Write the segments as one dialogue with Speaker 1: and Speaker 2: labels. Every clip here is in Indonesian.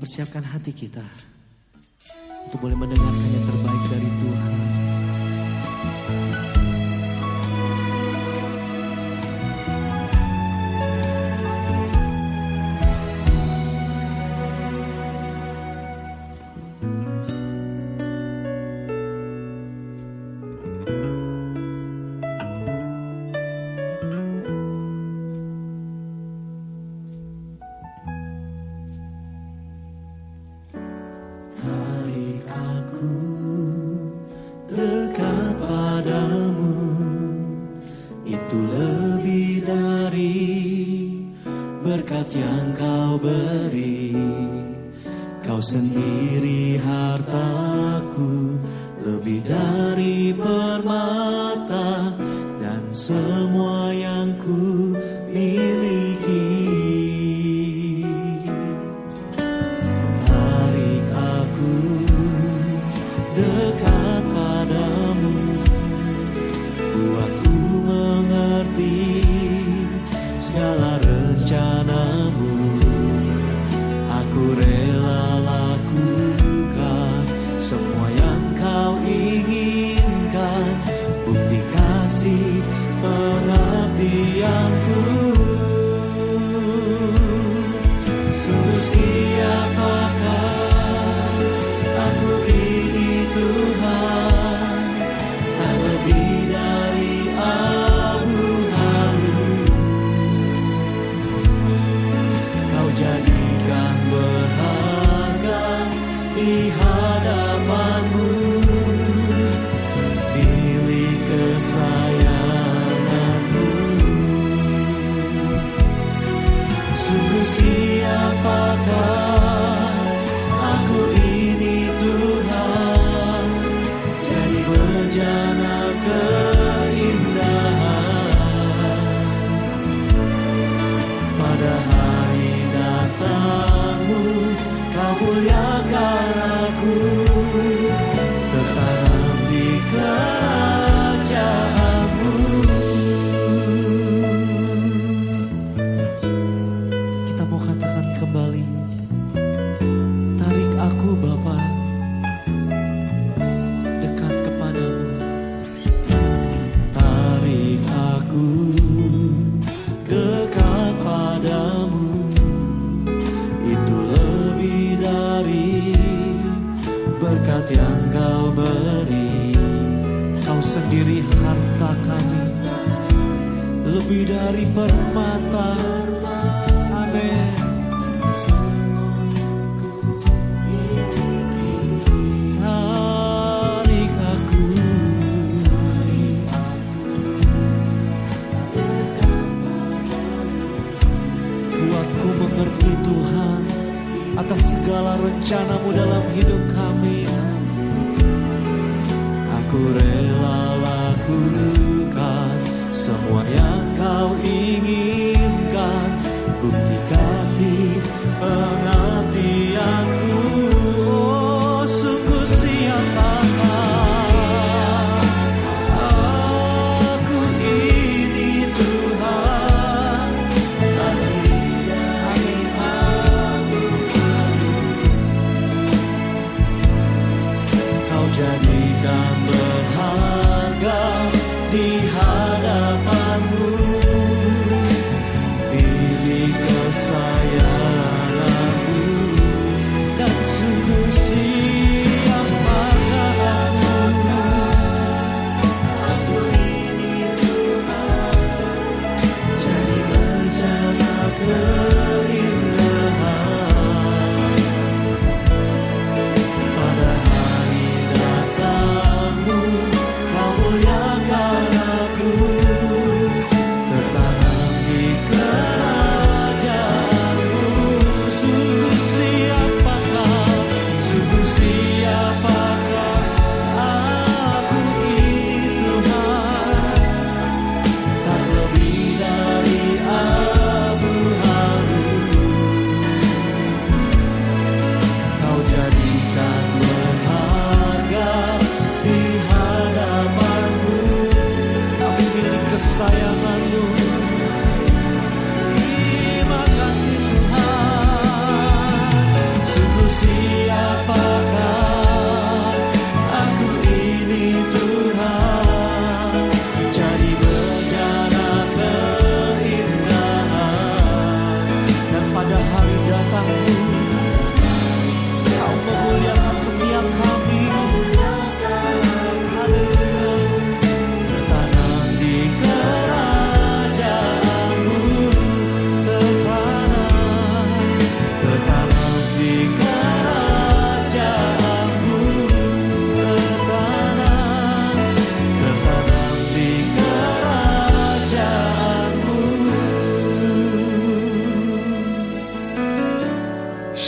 Speaker 1: mempersiapkan hati kita untuk boleh mendengarkan yang terbaik dari Tuhan. mengerti Tuhan atas segala rencanamu dalam hidup kami. Ya Aku rela lakukan semua yang kau ingin.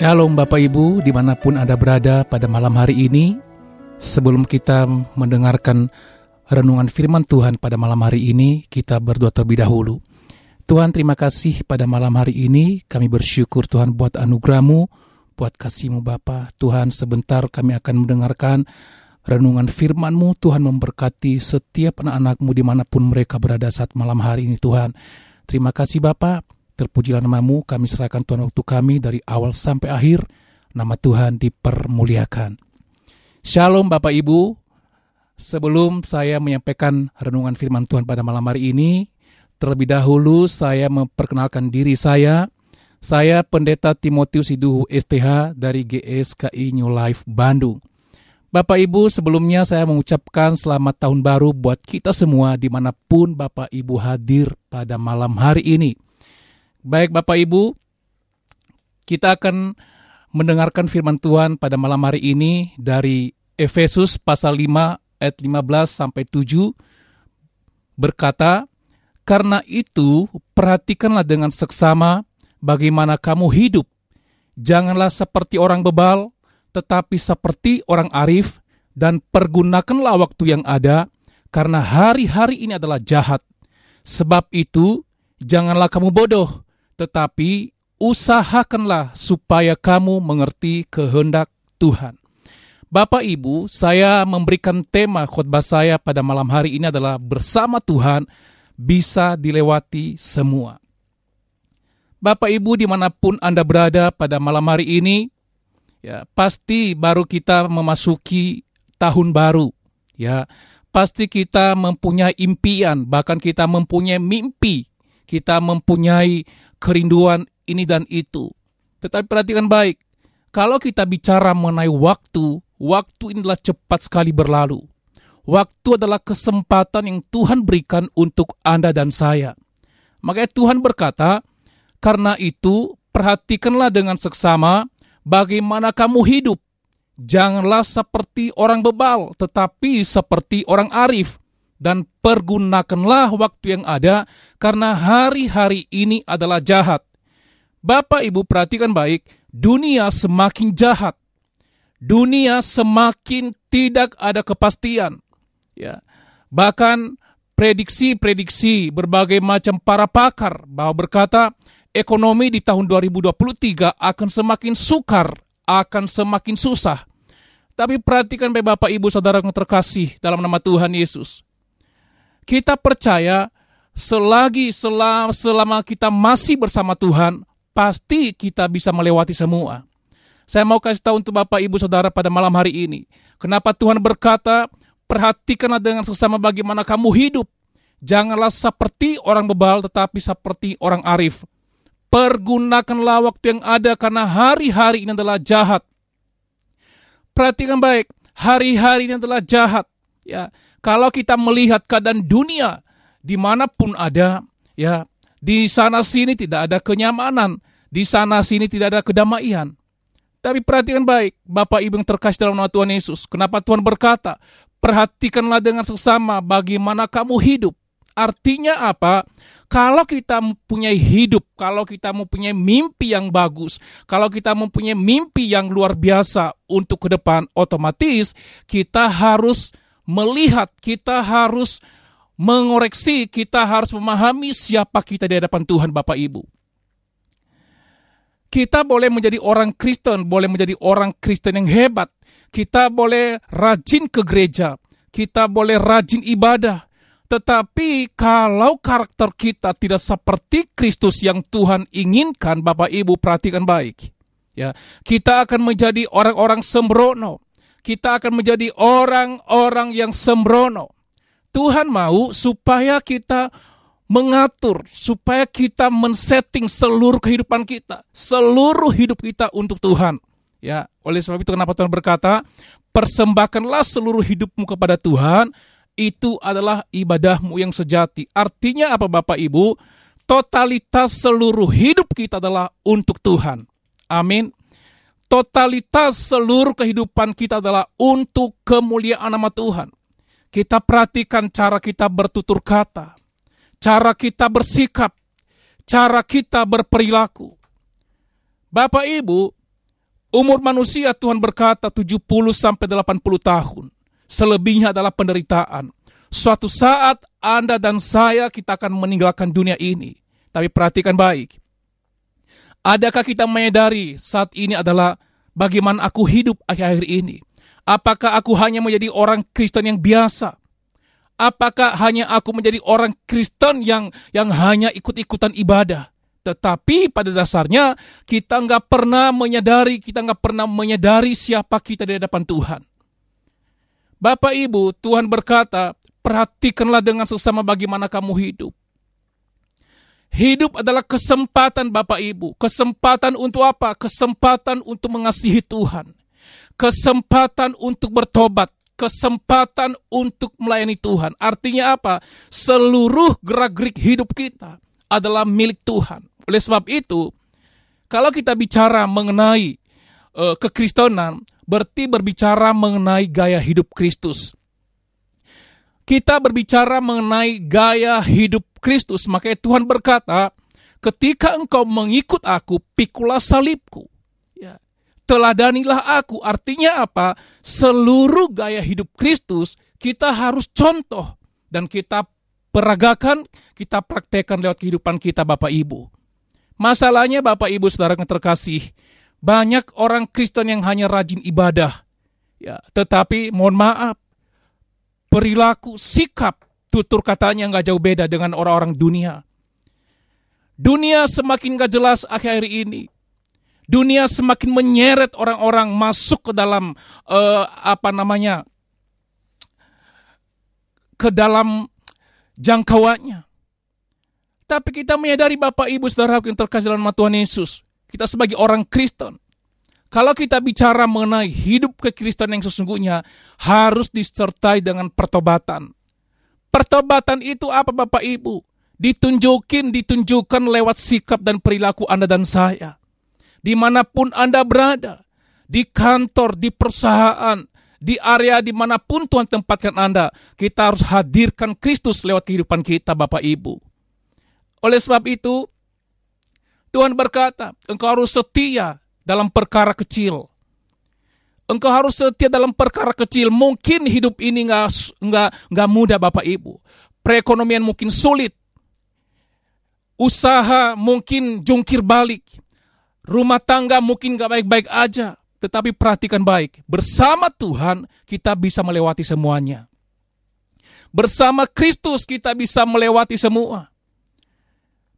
Speaker 2: Shalom Bapak Ibu di mana pun Anda berada pada malam hari ini. Sebelum kita mendengarkan renungan firman Tuhan pada malam hari ini Kita berdoa terlebih dahulu. Tuhan terima kasih pada malam hari ini. Kami bersyukur Tuhan buat anugerahmu Buat kasihmu Bapa. Tuhan sebentar kami akan mendengarkan renungan firman-Mu. Tuhan memberkati setiap anak-anakmu di mana pun mereka berada saat malam hari ini Tuhan. Terima kasih Bapak Terpujilah namamu, kami serahkan Tuhan waktu kami dari awal sampai akhir. Nama Tuhan dipermuliakan. Shalom Bapak Ibu. Sebelum saya menyampaikan renungan firman Tuhan pada malam hari ini, terlebih dahulu saya memperkenalkan diri saya. Saya Pendeta Timotius Iduhu STH dari GSKI New Life Bandung. Bapak Ibu, sebelumnya saya mengucapkan selamat tahun baru buat kita semua di mana pun Bapak Ibu hadir pada malam hari ini. Baik Bapak Ibu, kita akan mendengarkan firman Tuhan pada malam hari ini dari Efesus pasal 5 ayat 15 sampai 7 berkata, "Karena itu perhatikanlah dengan seksama bagaimana kamu hidup. Janganlah seperti orang bebal, tetapi seperti orang arif dan pergunakanlah waktu yang ada karena hari-hari ini adalah jahat. Sebab itu, janganlah kamu bodoh, tetapi usahakanlah supaya kamu mengerti kehendak Tuhan. Bapak Ibu, saya memberikan tema khotbah saya pada malam hari ini adalah bersama Tuhan bisa dilewati semua. Bapak Ibu di mana pun Anda berada pada malam hari ini, ya pasti baru kita memasuki tahun baru, ya pasti kita mempunyai impian, bahkan kita mempunyai mimpi, kita mempunyai kerinduan ini dan itu. Tetapi perhatikan baik, kalau kita bicara mengenai waktu, waktu ini adalah cepat sekali berlalu. Waktu adalah kesempatan yang Tuhan berikan untuk Anda dan saya. Makanya Tuhan berkata, karena itu perhatikanlah dengan seksama bagaimana kamu hidup. Janganlah seperti orang bebal, tetapi seperti orang arif dan pergunakanlah waktu yang ada karena hari-hari ini adalah jahat. Bapak Ibu perhatikan baik, dunia semakin jahat. Dunia semakin tidak ada kepastian. Ya. Bahkan prediksi-prediksi berbagai macam para pakar bahwa berkata ekonomi di tahun 2023 akan semakin sukar, akan semakin susah. Tapi perhatikan baik Bapak Ibu Saudara yang terkasih dalam nama Tuhan Yesus. Kita percaya selagi selama, selama kita masih bersama Tuhan, pasti kita bisa melewati semua. Saya mau kasih tahu untuk Bapak Ibu Saudara pada malam hari ini. Kenapa Tuhan berkata, perhatikanlah dengan sesama bagaimana kamu hidup. Janganlah seperti orang bebal tetapi seperti orang arif. Pergunakanlah waktu yang ada karena hari-hari ini adalah jahat. Perhatikan baik, hari-hari ini adalah jahat. Ya, kalau kita melihat keadaan dunia di mana pun ada, ya di sana sini tidak ada kenyamanan, di sana sini tidak ada kedamaian. Tapi perhatikan baik, Bapak Ibu yang terkasih dalam nama Tuhan Yesus. Kenapa Tuhan berkata, perhatikanlah dengan sesama bagaimana kamu hidup. Artinya apa? Kalau kita mempunyai hidup, kalau kita mempunyai mimpi yang bagus, kalau kita mempunyai mimpi yang luar biasa untuk ke depan, otomatis kita harus melihat, kita harus mengoreksi, kita harus memahami siapa kita di hadapan Tuhan Bapak Ibu. Kita boleh menjadi orang Kristen, boleh menjadi orang Kristen yang hebat. Kita boleh rajin ke gereja, kita boleh rajin ibadah. Tetapi kalau karakter kita tidak seperti Kristus yang Tuhan inginkan, Bapak Ibu perhatikan baik. Ya, kita akan menjadi orang-orang sembrono kita akan menjadi orang-orang yang sembrono. Tuhan mau supaya kita mengatur, supaya kita men-setting seluruh kehidupan kita, seluruh hidup kita untuk Tuhan. Ya, oleh sebab itu kenapa Tuhan berkata, persembahkanlah seluruh hidupmu kepada Tuhan, itu adalah ibadahmu yang sejati. Artinya apa Bapak Ibu? Totalitas seluruh hidup kita adalah untuk Tuhan. Amin totalitas seluruh kehidupan kita adalah untuk kemuliaan nama Tuhan. Kita perhatikan cara kita bertutur kata, cara kita bersikap, cara kita berperilaku. Bapak Ibu, Umur manusia Tuhan berkata 70 sampai 80 tahun. Selebihnya adalah penderitaan. Suatu saat Anda dan saya kita akan meninggalkan dunia ini. Tapi perhatikan baik. Adakah kita menyadari saat ini adalah bagaimana aku hidup akhir-akhir ini? Apakah aku hanya menjadi orang Kristen yang biasa? Apakah hanya aku menjadi orang Kristen yang yang hanya ikut-ikutan ibadah? Tetapi pada dasarnya kita nggak pernah menyadari, kita nggak pernah menyadari siapa kita di hadapan Tuhan. Bapak Ibu, Tuhan berkata, perhatikanlah dengan sesama bagaimana kamu hidup. Hidup adalah kesempatan Bapak Ibu. Kesempatan untuk apa? Kesempatan untuk mengasihi Tuhan. Kesempatan untuk bertobat kesempatan untuk melayani Tuhan. Artinya apa? Seluruh gerak-gerik hidup kita adalah milik Tuhan. Oleh sebab itu, kalau kita bicara mengenai uh, kekristenan, berarti berbicara mengenai gaya hidup Kristus. Kita berbicara mengenai gaya hidup Kristus, makanya Tuhan berkata, ketika engkau mengikut aku, pikulah salibku teladanilah aku. Artinya apa? Seluruh gaya hidup Kristus kita harus contoh dan kita peragakan, kita praktekkan lewat kehidupan kita Bapak Ibu. Masalahnya Bapak Ibu Saudara yang terkasih, banyak orang Kristen yang hanya rajin ibadah. Ya, tetapi mohon maaf, perilaku, sikap, tutur katanya nggak jauh beda dengan orang-orang dunia. Dunia semakin gak jelas akhir-akhir ini dunia semakin menyeret orang-orang masuk ke dalam uh, apa namanya ke dalam jangkauannya. Tapi kita menyadari Bapak Ibu Saudara yang terkasih dalam Tuhan Yesus, kita sebagai orang Kristen, kalau kita bicara mengenai hidup kekristenan yang sesungguhnya harus disertai dengan pertobatan. Pertobatan itu apa Bapak Ibu? Ditunjukin, ditunjukkan lewat sikap dan perilaku Anda dan saya di mana pun Anda berada, di kantor, di perusahaan, di area di mana pun Tuhan tempatkan Anda, kita harus hadirkan Kristus lewat kehidupan kita Bapak Ibu. Oleh sebab itu, Tuhan berkata, engkau harus setia dalam perkara kecil. Engkau harus setia dalam perkara kecil. Mungkin hidup ini nggak nggak nggak mudah Bapak Ibu. Perekonomian mungkin sulit. Usaha mungkin jungkir balik. Rumah tangga mungkin gak baik-baik aja, tetapi perhatikan baik. Bersama Tuhan kita bisa melewati semuanya. Bersama Kristus kita bisa melewati semua.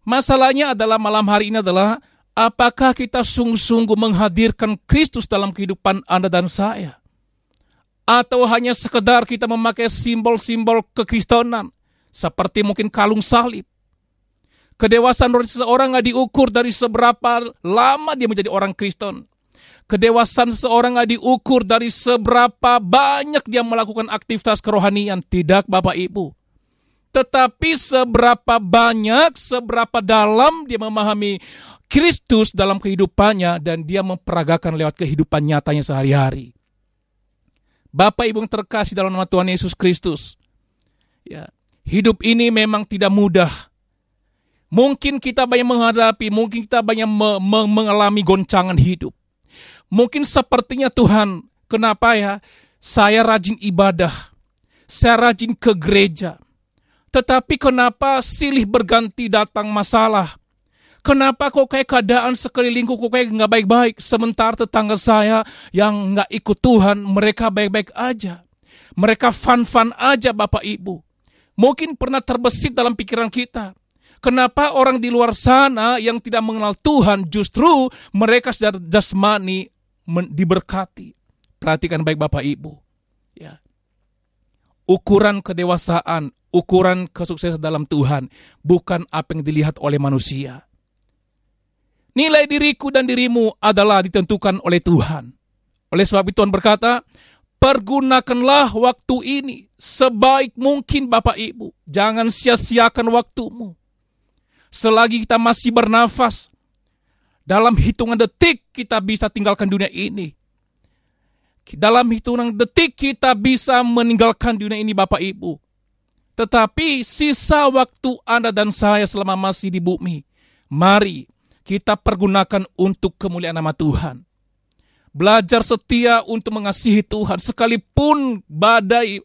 Speaker 2: Masalahnya adalah malam hari ini adalah apakah kita sungguh-sungguh menghadirkan Kristus dalam kehidupan Anda dan saya? Atau hanya sekedar kita memakai simbol-simbol kekristenan seperti mungkin kalung salib Kedewasaan dari seseorang nggak diukur dari seberapa lama dia menjadi orang Kristen. Kedewasaan seseorang nggak diukur dari seberapa banyak dia melakukan aktivitas kerohanian. Tidak Bapak Ibu. Tetapi seberapa banyak, seberapa dalam dia memahami Kristus dalam kehidupannya dan dia memperagakan lewat kehidupan nyatanya sehari-hari. Bapak Ibu yang terkasih dalam nama Tuhan Yesus Kristus. Ya, hidup ini memang tidak mudah Mungkin kita banyak menghadapi, mungkin kita banyak me me mengalami goncangan hidup. Mungkin sepertinya Tuhan, kenapa ya? Saya rajin ibadah, saya rajin ke gereja. Tetapi kenapa silih berganti datang masalah? Kenapa kok kayak keadaan sekelilingku kok kayak nggak baik-baik? Sementara tetangga saya yang nggak ikut Tuhan, mereka baik-baik aja. Mereka fun-fun aja Bapak Ibu. Mungkin pernah terbesit dalam pikiran kita Kenapa orang di luar sana yang tidak mengenal Tuhan justru mereka secara jasmani diberkati? Perhatikan baik Bapak Ibu. Ya. Ukuran kedewasaan, ukuran kesuksesan dalam Tuhan bukan apa yang dilihat oleh manusia. Nilai diriku dan dirimu adalah ditentukan oleh Tuhan. Oleh sebab itu Tuhan berkata, pergunakanlah waktu ini sebaik mungkin Bapak Ibu. Jangan sia-siakan waktumu selagi kita masih bernafas, dalam hitungan detik kita bisa tinggalkan dunia ini. Dalam hitungan detik kita bisa meninggalkan dunia ini Bapak Ibu. Tetapi sisa waktu Anda dan saya selama masih di bumi, mari kita pergunakan untuk kemuliaan nama Tuhan. belajar setia untuk mengasihi Tuhan sekalipun badai,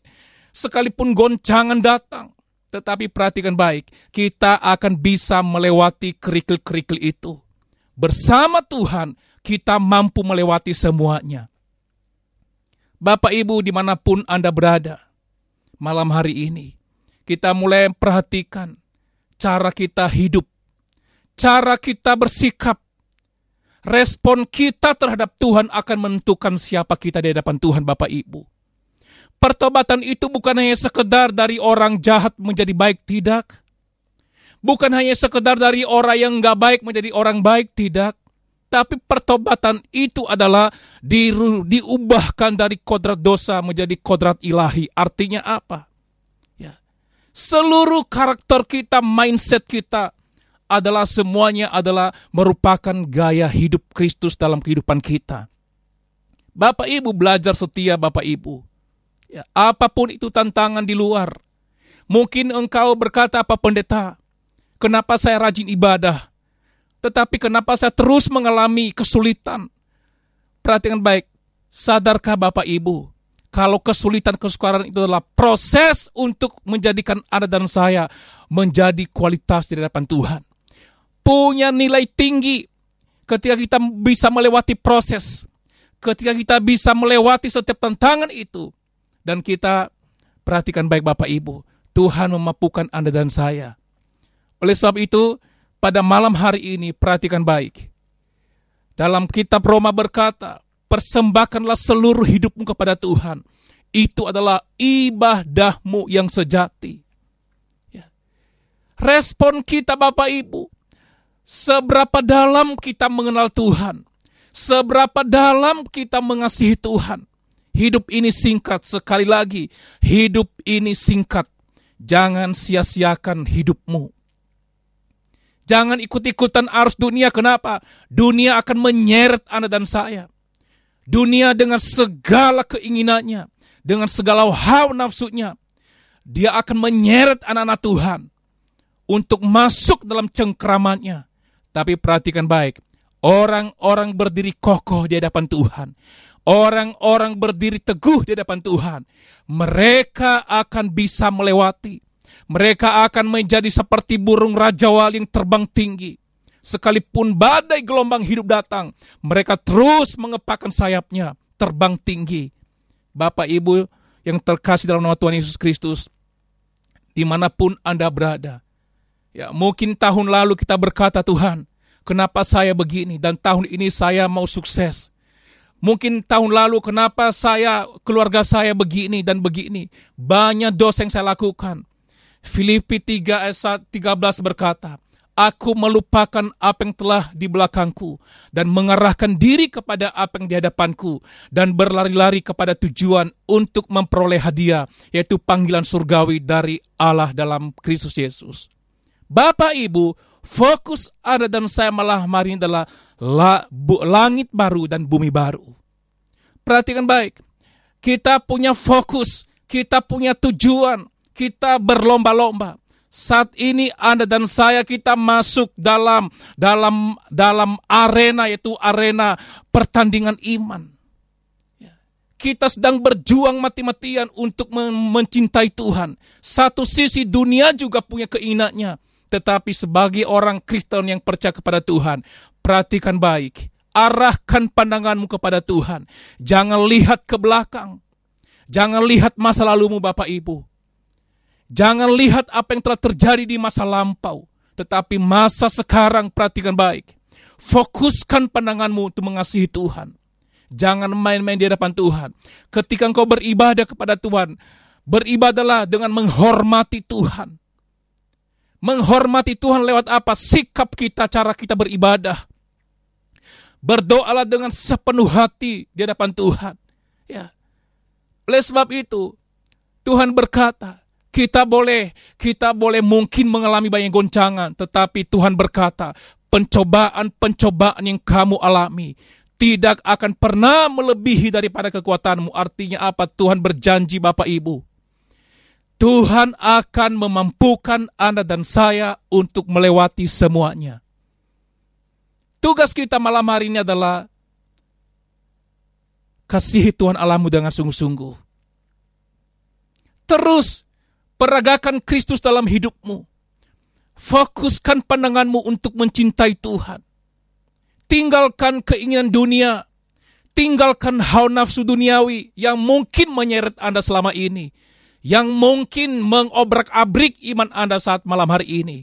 Speaker 2: sekalipun goncangan datang. Tetapi perhatikan baik, kita akan bisa melewati kerikil-kerikil itu. Bersama Tuhan, kita mampu melewati semuanya. Bapak Ibu di mana pun Anda berada, malam hari ini, kita mulai perhatikan cara kita hidup, cara kita bersikap, respon kita terhadap Tuhan akan menentukan siapa kita di hadapan Tuhan Bapak Ibu. Pertobatan itu bukan hanya sekedar dari orang jahat menjadi baik, tidak. Bukan hanya sekedar dari orang yang nggak baik menjadi orang baik, tidak. Tapi pertobatan itu adalah di, diubahkan dari kodrat dosa menjadi kodrat ilahi. Artinya apa? Ya. Seluruh karakter kita, mindset kita, adalah semuanya adalah merupakan gaya hidup Kristus dalam kehidupan kita. Bapak Ibu belajar setia Bapak Ibu. Ya, apa pun itu tantangan di luar. Mungkin engkau berkata apa pendeta, kenapa saya rajin ibadah? Tetapi kenapa saya terus mengalami kesulitan? Perhatikan baik, sadarkah Bapak Ibu, kalau kesulitan kesukaran itu adalah proses untuk menjadikan Anda dan saya menjadi kualitas di hadapan Tuhan punya nilai tinggi ketika kita bisa melewati proses, ketika kita bisa melewati setiap tantangan itu, dan kita perhatikan baik Bapak Ibu, Tuhan memampukan Anda dan saya. Oleh sebab itu, pada malam hari ini perhatikan baik. Dalam kitab Roma berkata, persembahkanlah seluruh hidupmu kepada Tuhan. Itu adalah ibadahmu yang sejati. Ya. Respon kita Bapak Ibu, Seberapa dalam kita mengenal Tuhan, seberapa dalam kita mengasihi Tuhan. Hidup ini singkat, sekali lagi, hidup ini singkat. Jangan sia-siakan hidupmu. Jangan ikut-ikutan arus dunia. Kenapa? Dunia akan menyeret Anda dan saya. Dunia dengan segala keinginannya, dengan segala hawa nafsunya, dia akan menyeret anak-anak Tuhan untuk masuk dalam cengkramannya. Tapi perhatikan baik, orang-orang berdiri kokoh di hadapan Tuhan. Orang-orang berdiri teguh di hadapan Tuhan. Mereka akan bisa melewati. Mereka akan menjadi seperti burung raja wali yang terbang tinggi. Sekalipun badai gelombang hidup datang, mereka terus mengepakkan sayapnya, terbang tinggi. Bapak Ibu yang terkasih dalam nama Tuhan Yesus Kristus, di mana pun Anda berada, Ya, mungkin tahun lalu kita berkata, Tuhan, kenapa saya begini dan tahun ini saya mau sukses. Mungkin tahun lalu kenapa saya, keluarga saya begini dan begini. Banyak dosa yang saya lakukan. Filipi 3 ayat 13 berkata, Aku melupakan apa yang telah di belakangku dan mengarahkan diri kepada apa yang di hadapanku dan berlari-lari kepada tujuan untuk memperoleh hadiah yaitu panggilan surgawi dari Allah dalam Kristus Yesus. Bapak Ibu, fokus ada dan saya malah hari ini adalah la, bu, langit baru dan bumi baru. Perhatikan baik, kita punya fokus, kita punya tujuan, kita berlomba-lomba. Saat ini Anda dan saya kita masuk dalam dalam dalam arena yaitu arena pertandingan iman. Ya. Kita sedang berjuang mati-matian untuk mencintai Tuhan. Satu sisi dunia juga punya keinginannya tetapi sebagai orang Kristen yang percaya kepada Tuhan, perhatikan baik. Arahkan pandanganmu kepada Tuhan. Jangan lihat ke belakang. Jangan lihat masa lalumu Bapak Ibu. Jangan lihat apa yang telah terjadi di masa lampau. Tetapi masa sekarang perhatikan baik. Fokuskan pandanganmu untuk mengasihi Tuhan. Jangan main-main di hadapan Tuhan. Ketika engkau beribadah kepada Tuhan, beribadalah dengan menghormati Tuhan. Menghormati Tuhan lewat apa? Sikap kita, cara kita beribadah. Berdoalah dengan sepenuh hati di hadapan Tuhan. Ya. Oleh sebab itu, Tuhan berkata, kita boleh, kita boleh mungkin mengalami banyak goncangan, tetapi Tuhan berkata, pencobaan-pencobaan yang kamu alami tidak akan pernah melebihi daripada kekuatanmu. Artinya apa? Tuhan berjanji Bapak Ibu. Tuhan akan memampukan Anda dan saya untuk melewati semuanya. Tugas kita malam hari ini adalah kasihi Tuhan Allahmu dengan sungguh-sungguh. Terus peragakan Kristus dalam hidupmu. Fokuskan pandanganmu untuk mencintai Tuhan. Tinggalkan keinginan dunia. Tinggalkan hawa nafsu duniawi yang mungkin menyeret Anda selama ini. Yang mungkin mengobrak-abrik iman Anda saat malam hari ini.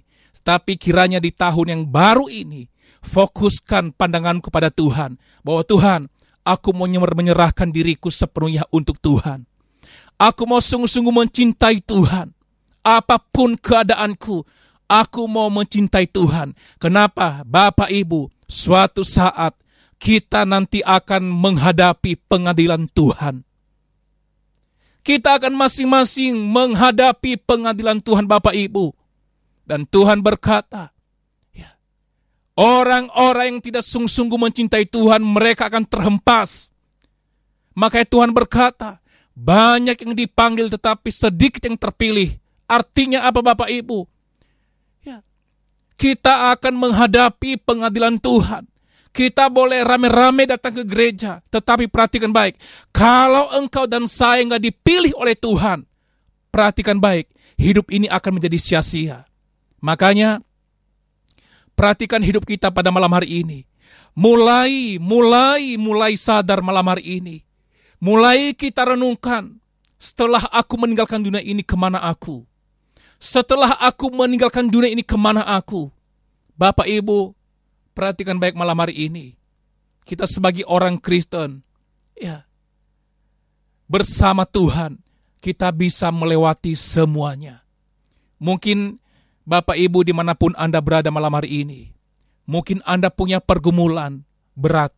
Speaker 2: Tapi kiranya di tahun yang baru ini, fokuskan pandangan kepada Tuhan. Bahwa Tuhan, aku mau menyerahkan diriku sepenuhnya untuk Tuhan. Aku mau sungguh-sungguh mencintai Tuhan. Apa pun keadaanku, aku mau mencintai Tuhan. Kenapa? Bapak Ibu, suatu saat kita nanti akan menghadapi pengadilan Tuhan. Kita akan masing-masing menghadapi pengadilan Tuhan Bapak Ibu. Dan Tuhan berkata, ya, orang-orang yang tidak sungguh-sungguh mencintai Tuhan, mereka akan terhempas. Makanya Tuhan berkata, banyak yang dipanggil tetapi sedikit yang terpilih. Artinya apa Bapak Ibu? Ya, kita akan menghadapi pengadilan Tuhan. Kita boleh rame-rame datang ke gereja, tetapi perhatikan baik. Kalau engkau dan saya nggak dipilih oleh Tuhan, perhatikan baik, hidup ini akan menjadi sia-sia. Makanya, perhatikan hidup kita pada malam hari ini. Mulai, mulai, mulai sadar malam hari ini. Mulai kita renungkan, setelah aku meninggalkan dunia ini ke mana aku? Setelah aku meninggalkan dunia ini ke mana aku? Bapak Ibu, perhatikan baik malam hari ini. Kita sebagai orang Kristen, ya, bersama Tuhan, kita bisa melewati semuanya. Mungkin Bapak Ibu di mana pun Anda berada malam hari ini, mungkin Anda punya pergumulan berat.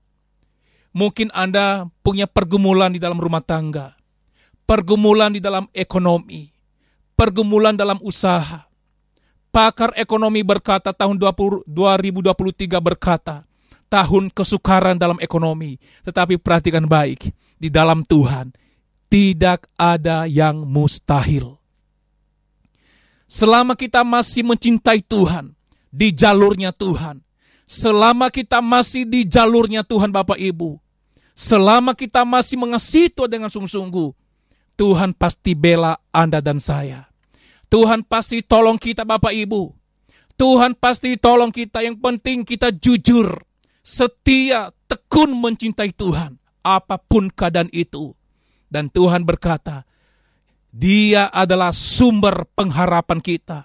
Speaker 2: Mungkin Anda punya pergumulan di dalam rumah tangga, pergumulan di dalam ekonomi, pergumulan dalam usaha. Pakar ekonomi berkata tahun 20, 2023 berkata, tahun kesukaran dalam ekonomi. Tetapi perhatikan baik, di dalam Tuhan tidak ada yang mustahil. Selama kita masih mencintai Tuhan, di jalurnya Tuhan, selama kita masih di jalurnya Tuhan Bapak Ibu, selama kita masih mengasihi Tuhan dengan sungguh-sungguh, Tuhan pasti bela Anda dan saya. Tuhan pasti tolong kita Bapak Ibu. Tuhan pasti tolong kita. Yang penting kita jujur, setia, tekun mencintai Tuhan. Apa pun keadaan itu. Dan Tuhan berkata, dia adalah sumber pengharapan kita.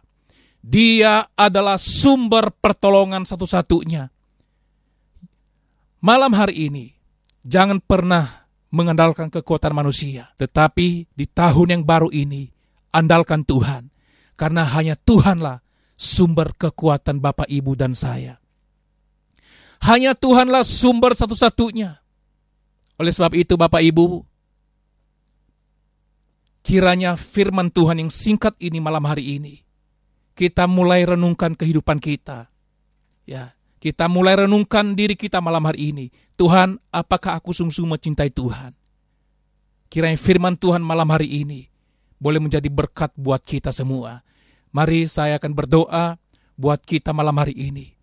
Speaker 2: Dia adalah sumber pertolongan satu-satunya. Malam hari ini, jangan pernah mengandalkan kekuatan manusia. Tetapi di tahun yang baru ini, andalkan Tuhan. Karena hanya Tuhanlah sumber kekuatan Bapak, Ibu, dan saya. Hanya Tuhanlah sumber satu-satunya. Oleh sebab itu Bapak Ibu, kiranya firman Tuhan yang singkat ini malam hari ini, kita mulai renungkan kehidupan kita. Ya, kita mulai renungkan diri kita malam hari ini. Tuhan, apakah aku sungguh-sungguh mencintai Tuhan? Kiranya firman Tuhan malam hari ini boleh menjadi berkat buat kita semua. Mari saya akan berdoa buat kita malam hari ini.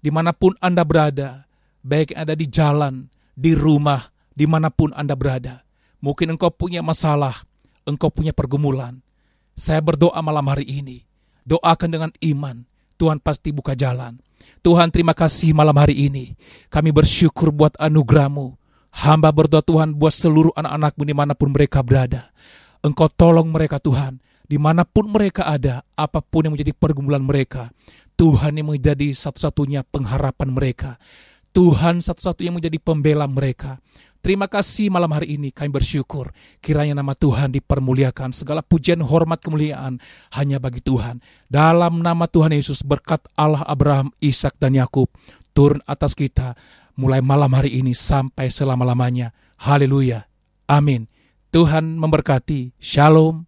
Speaker 2: Di mana pun Anda berada, baik ada di jalan, di rumah, di mana pun Anda berada. Mungkin engkau punya masalah, engkau punya pergumulan. Saya berdoa malam hari ini. Doakan dengan iman, Tuhan pasti buka jalan. Tuhan terima kasih malam hari ini. Kami bersyukur buat anugerahmu. Hamba berdoa Tuhan buat seluruh anak-anakmu di mana pun mereka berada. Engkau tolong mereka Tuhan, di mana pun mereka ada, apa pun yang menjadi pergumulan mereka. Tuhan yang menjadi satu-satunya pengharapan mereka. Tuhan satu-satunya yang menjadi pembela mereka. Terima kasih malam hari ini kami bersyukur. Kiranya nama Tuhan dipermuliakan. Segala pujian, hormat, kemuliaan hanya bagi Tuhan. Dalam nama Tuhan Yesus berkat Allah Abraham, Ishak dan Yakub turun atas kita mulai malam hari ini sampai selama-lamanya. Haleluya. Amin. Tuhan memberkati. Shalom.